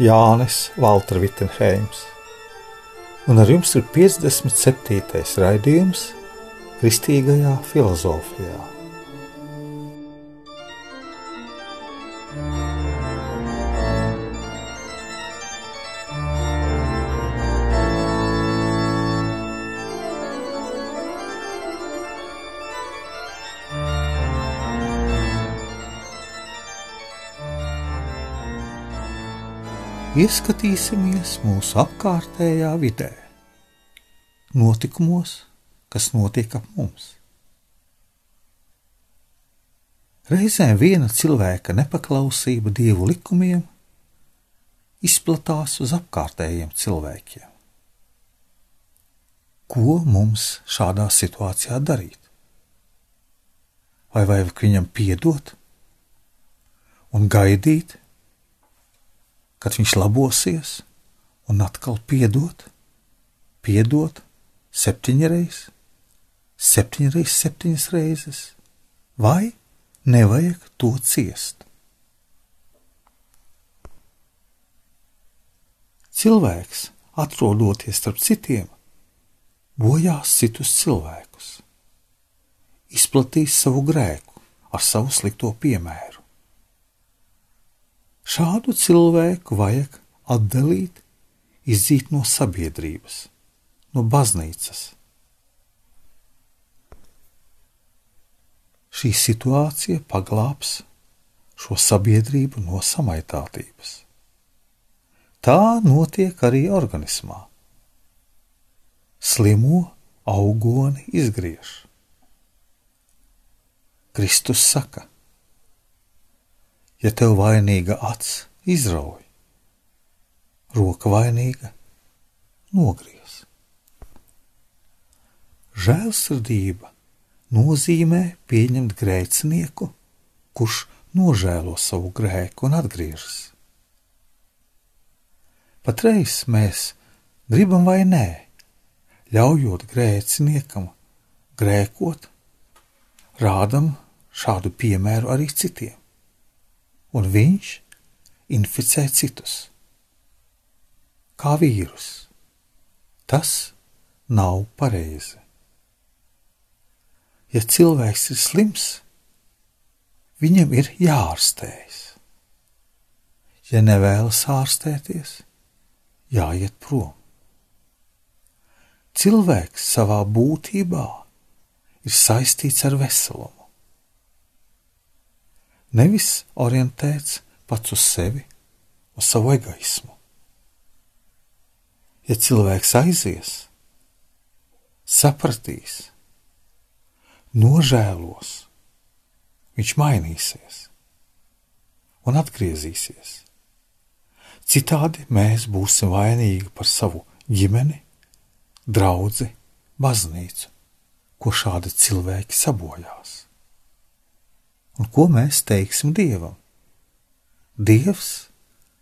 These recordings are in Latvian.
Jānis Valtra Vitsenheims, un ar jums ir 57. raidījums Kristīgajā filozofijā. Ieskatīsimies mūsu apkārtējā vidē, notikumos, kas notiek ap mums. Reizēm viena cilvēka nepaklausība dievu likumiem izplatās uz apkārtējiem cilvēkiem. Ko mums šādā situācijā darīt? Vai vajag viņam piedot un gaidīt, kad viņš labosies un atkal piedot, piedot septiņreiz, septiņreiz, septiņas reizes, vai nevajag to ciest. Cilvēks, atrodoties starp citiem, bojās citus cilvēkus, izplatīs savu grēku ar savu slikto piemēru. Šādu cilvēku vajag atdalīt, izdzīt no sabiedrības, no baznīcas. Šī situācija paglābs šo sabiedrību no samaitātības. Tā notiek arī organismā. Slimo augoni izgriež. Kristus saka, ja tev vainīga acs izrauj, roka vainīga nogriez. Žēlsirdība nozīmē pieņemt grēcinieku, kurš nožēlo savu grēku un atgriežas. Patreiz mēs gribam vai nē, ļaujot grēciniekam grēkot, rādam šādu piemēru arī citiem un viņš inficē citus. Kā vīrus. Tas nav pareizi. Ja cilvēks ir slims, viņam ir jāārstējas. Ja nevēlas ārstēties, jāiet prom. Cilvēks savā būtībā ir saistīts ar veselumu nevis orientēts pats uz sevi, uz savu egoismu. Ja cilvēks aizies, sapratīs, nožēlos, viņš mainīsies un atgriezīsies. Citādi mēs būsim vainīgi par savu ģimeni, draugu, baznīcu, ko šādi cilvēki sabojās. Un ko mēs teiksim Dievam? Dievs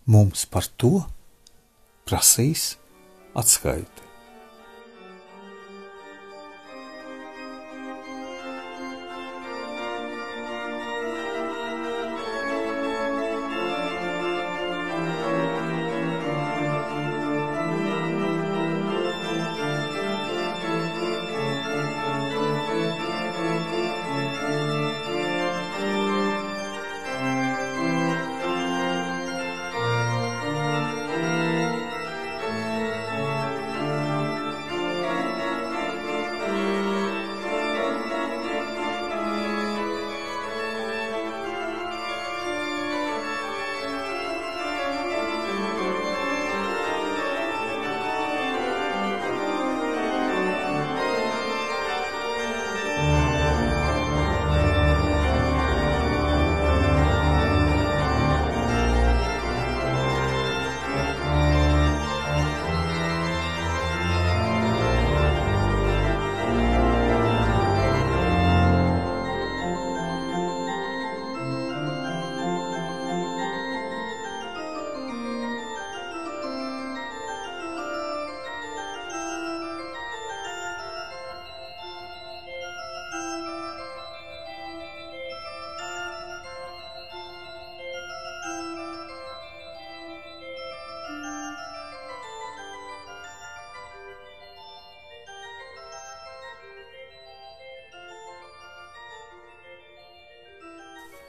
mums par to prasīs atskaiti.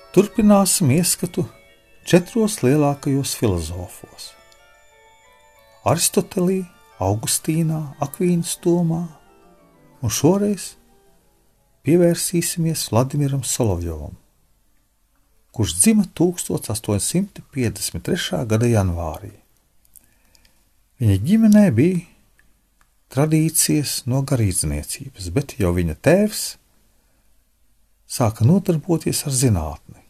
Turpināsim ieskatu četros lielākajos filozofos - Aristotelī, Augustīnā, Akvīnas Tomā, un šoreiz pievērsīsimies Vladimiram Solovjovam, kurš dzima 1853. gada janvārī. Viņa ģimenē bija tradīcijas no garīdzniecības, bet jau viņa tēvs sāka nodarboties ar zinātni.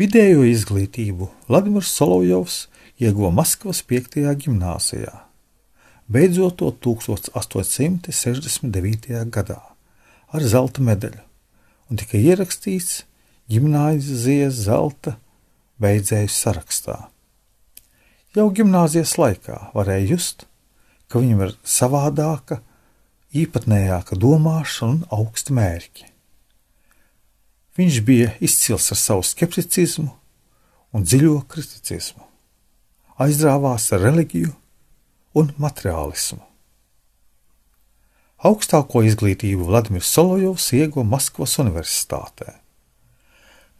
Vidējo izglītību Vladimirs Solovjovs ieguva Maskavas 5. gimnāzijā, beidzot to 1869. gadā ar zelta medaļu un tika ierakstīts gimnāzijas zelta beidzēju sarakstā. Jau gimnāzijas laikā varēja just, ka viņam ir savādāka, īpatnējāka domāšana un augsti mērķi. Viņš bija izcils ar savu skepticismu un dziļo kriticismu, aizrāvās ar reliģiju un materiālismu. Augstāko izglītību Vladimirs Solojovs ieguva Maskavas Universitātē.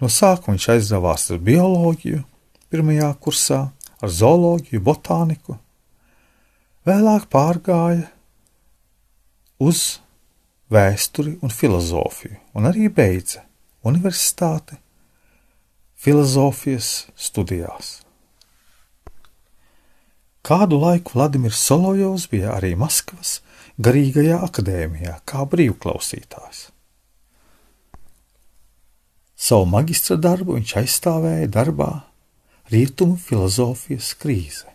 No sākuma viņš aizrāvās ar bioloģiju, pirmajā kursā, ar zooloģiju, botāniku, vēlāk pārgāja uz vēsturi un filozofiju, un arī beidza universitāti filozofijas studijās. Kādu laiku Vladimirs Solojovs bija arī Maskavas garīgajā akadēmijā kā brīvklausītājs. Savu maģistra darbu viņš aizstāvēja darbā Rietumu filozofijas krīze,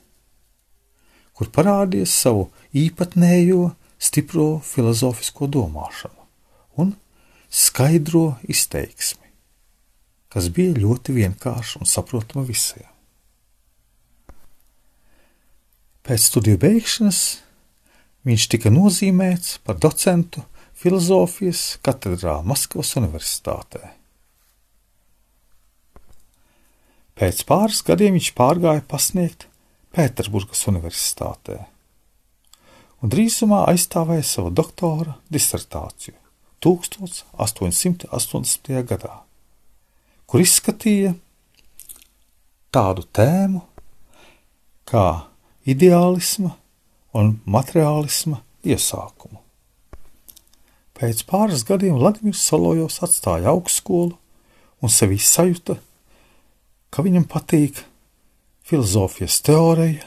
kur parādīja savu īpatnējo, stipro filozofisko domāšanu un skaidro izteiksmi, kas bija ļoti vienkārša un saprotama visiem. Pēc studiju beigšanas viņš tika nozīmēts par docentu filozofijas katedrā Maskavas Universitātē. Pēc pāris gadiem viņš pārgāja pasniegt Pēterburgas Universitātē un drīzumā aizstāvēja savu doktora disertāciju 1880. gadā, kur izskatīja tādu tēmu kā ideālisma un materiālisma iesākumu. Pēc pāris gadiem Vladimirs Solojovs atstāja augstskolu un sevi sajūta ka viņam patīk filozofijas teorija,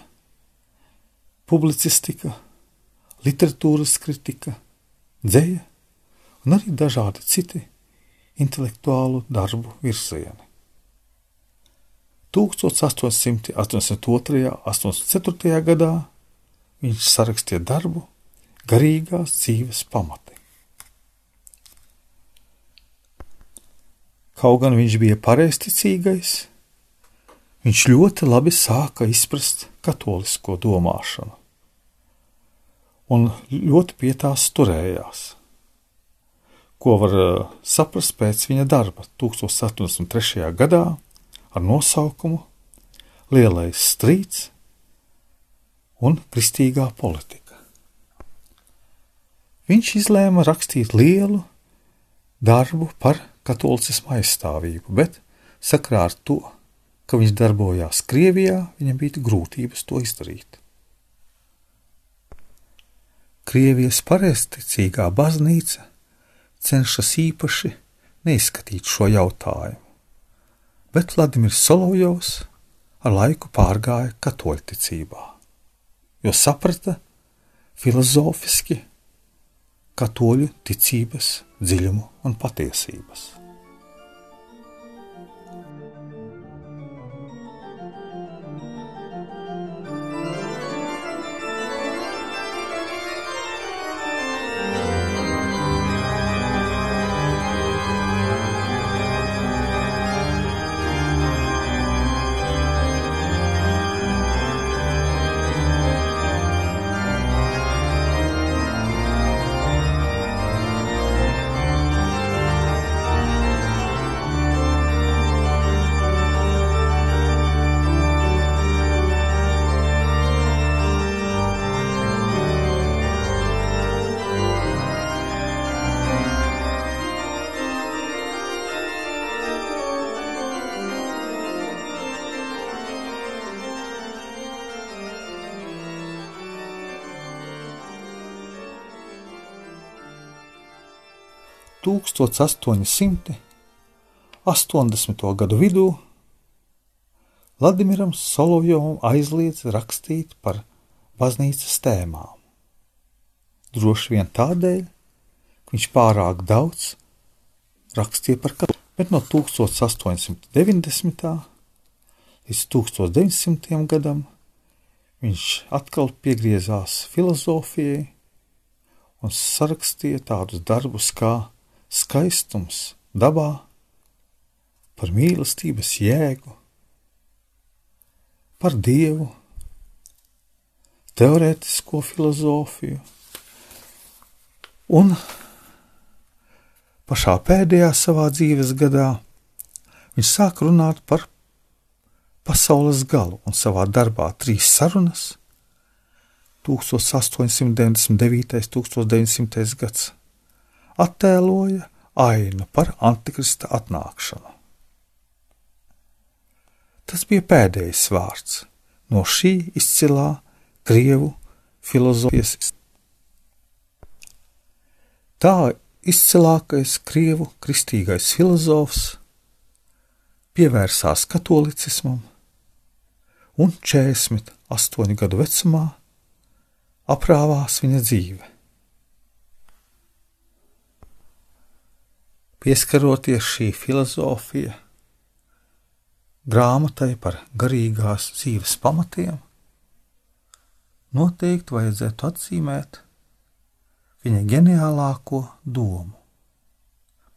publicistika, literatūras kritika, dzēja un arī dažādi citi intelektuālu darbu virzieni. 1882. un 84. gadā viņš sarakstīja darbu Garīgās dzīves pamati. Kaut gan viņš bija pareizticīgais, viņš ļoti labi sāka izprast katolisko domāšanu un ļoti pie tās turējās. Ko var eh, saprast pēc viņa darba 1073. gadā ar nosaukumu Lielais strīds un kristīgā politika. Viņš izlēma rakstīt lielu darbu par katolicismu aizstāvību, bet sakrā ar to ka viņš darbojās Krievijā, viņam bija grūtības to izdarīt. Krievijas pareizticīgā baznīca cenšas īpaši neizskatīt šo jautājumu, bet Vladimirs Solovjovs ar laiku pārgāja katoļticībā, jo saprata filozofiski katoļu ticības dziļumu un patiesības. 1880. gadu vidū Vladimiram Solovjovam aizliedz rakstīt par baznīcas tēmām. Droši vien tādēļ, ka viņš pārāk daudz rakstīja par katru, bet no 1890. līdz 1900. gadam viņš atkal piegriezās filozofijai un sarakstīja tādus darbus kā skaistums dabā, par mīlestības jēgu, par dievu, teorētisko filozofiju. Un pašā pēdējā savā dzīves gadā viņš sāk runāt par pasaules galu un savā darbā trīs sarunas 1899. 1900. gads attēloja ainu par antikrista atnākšanu. Tas bija pēdējais vārds no šī izcilā krievu filozofijas. Tā izcilākais krievu kristīgais filozofs pievērsās katolicismam un 48 gadu vecumā aprāvās viņa dzīve. Pieskaroties šī filozofija grāmatai par garīgās dzīves pamatiem, noteikti vajadzētu atzīmēt viņa ģeniālāko domu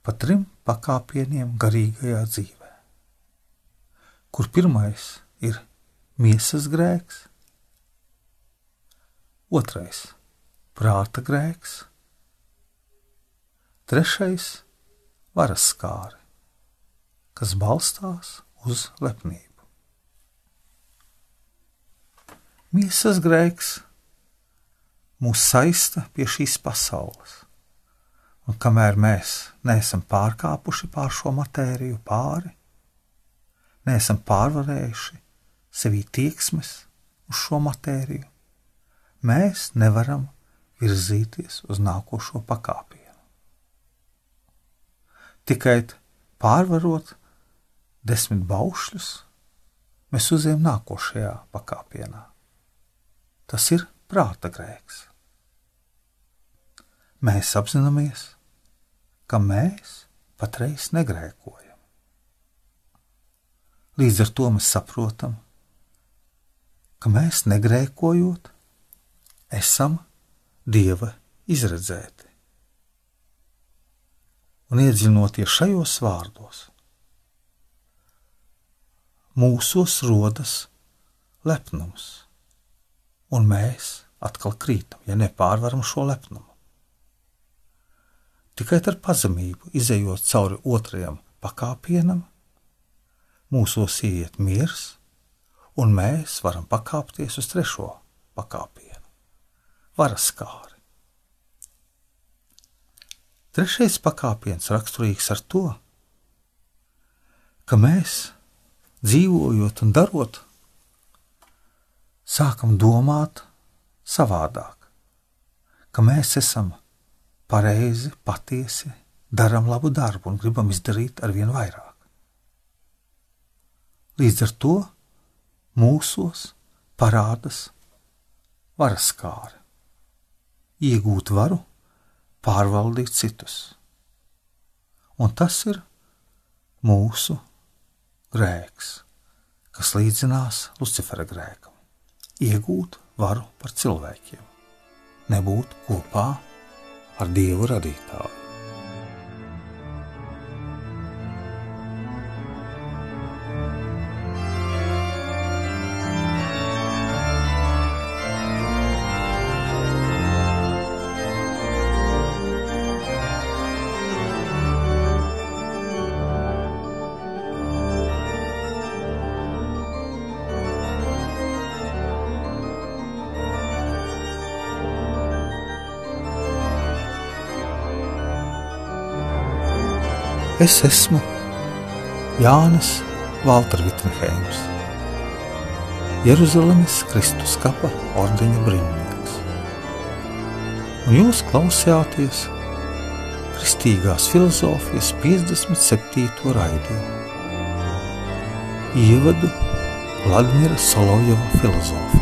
pa trim pakāpieniem garīgajā dzīvē, kur pirmais ir miesas grēks, otrais - prāta grēks, trešais - varas skāri, kas balstās uz lepnību. Miesas grēks mūs saista pie šīs pasaules, un kamēr mēs neesam pārkāpuši pār šo matēriju pāri, neesam pārvarējuši sevī tieksmes uz šo matēriju, mēs nevaram virzīties uz nākošo pakāpienu. Tikai pārvarot desmit baušļus, mēs uzējam nākošajā pakāpienā. Tas ir prāta grēks. Mēs apzināmies, ka mēs patreiz negrēkojam. Līdz ar to mēs saprotam, ka mēs negrēkojot, esam Dieva izredzēti. Un iedziļinoties šajos vārdos, mūsos rodas lepnums, un mēs atkal krītam, ja nepārvaram šo lepnumu. Tikai ar pazemību, izējot cauri otrajam pakāpienam, mūsos iet miers, un mēs varam pakāpties uz trešo pakāpienu varaskāri. Trešais pakāpiens raksturīgs ar to, ka mēs, dzīvojot un darot, sākam domāt savādāk, ka mēs esam pareizi, patiesi, darām labu darbu un gribam izdarīt ar vien vairāk. Līdz ar to mūsos parādās varaskāri iegūt varu, pārvaldīt citus. Un tas ir mūsu grēks, kas līdzinās Lucifera grēkam. Iegūt varu par cilvēkiem, nebūt kopā ar Dievu radītāju. Es esmu Jānis Valtra Vitsenheims, Jeruzalemes Kristus kapa ordeņa brīvnieks. Un jūs klausījāties Kristīgās filozofijas 57. raidījumu. Ievadu Vladimira Solovjova filozofiju.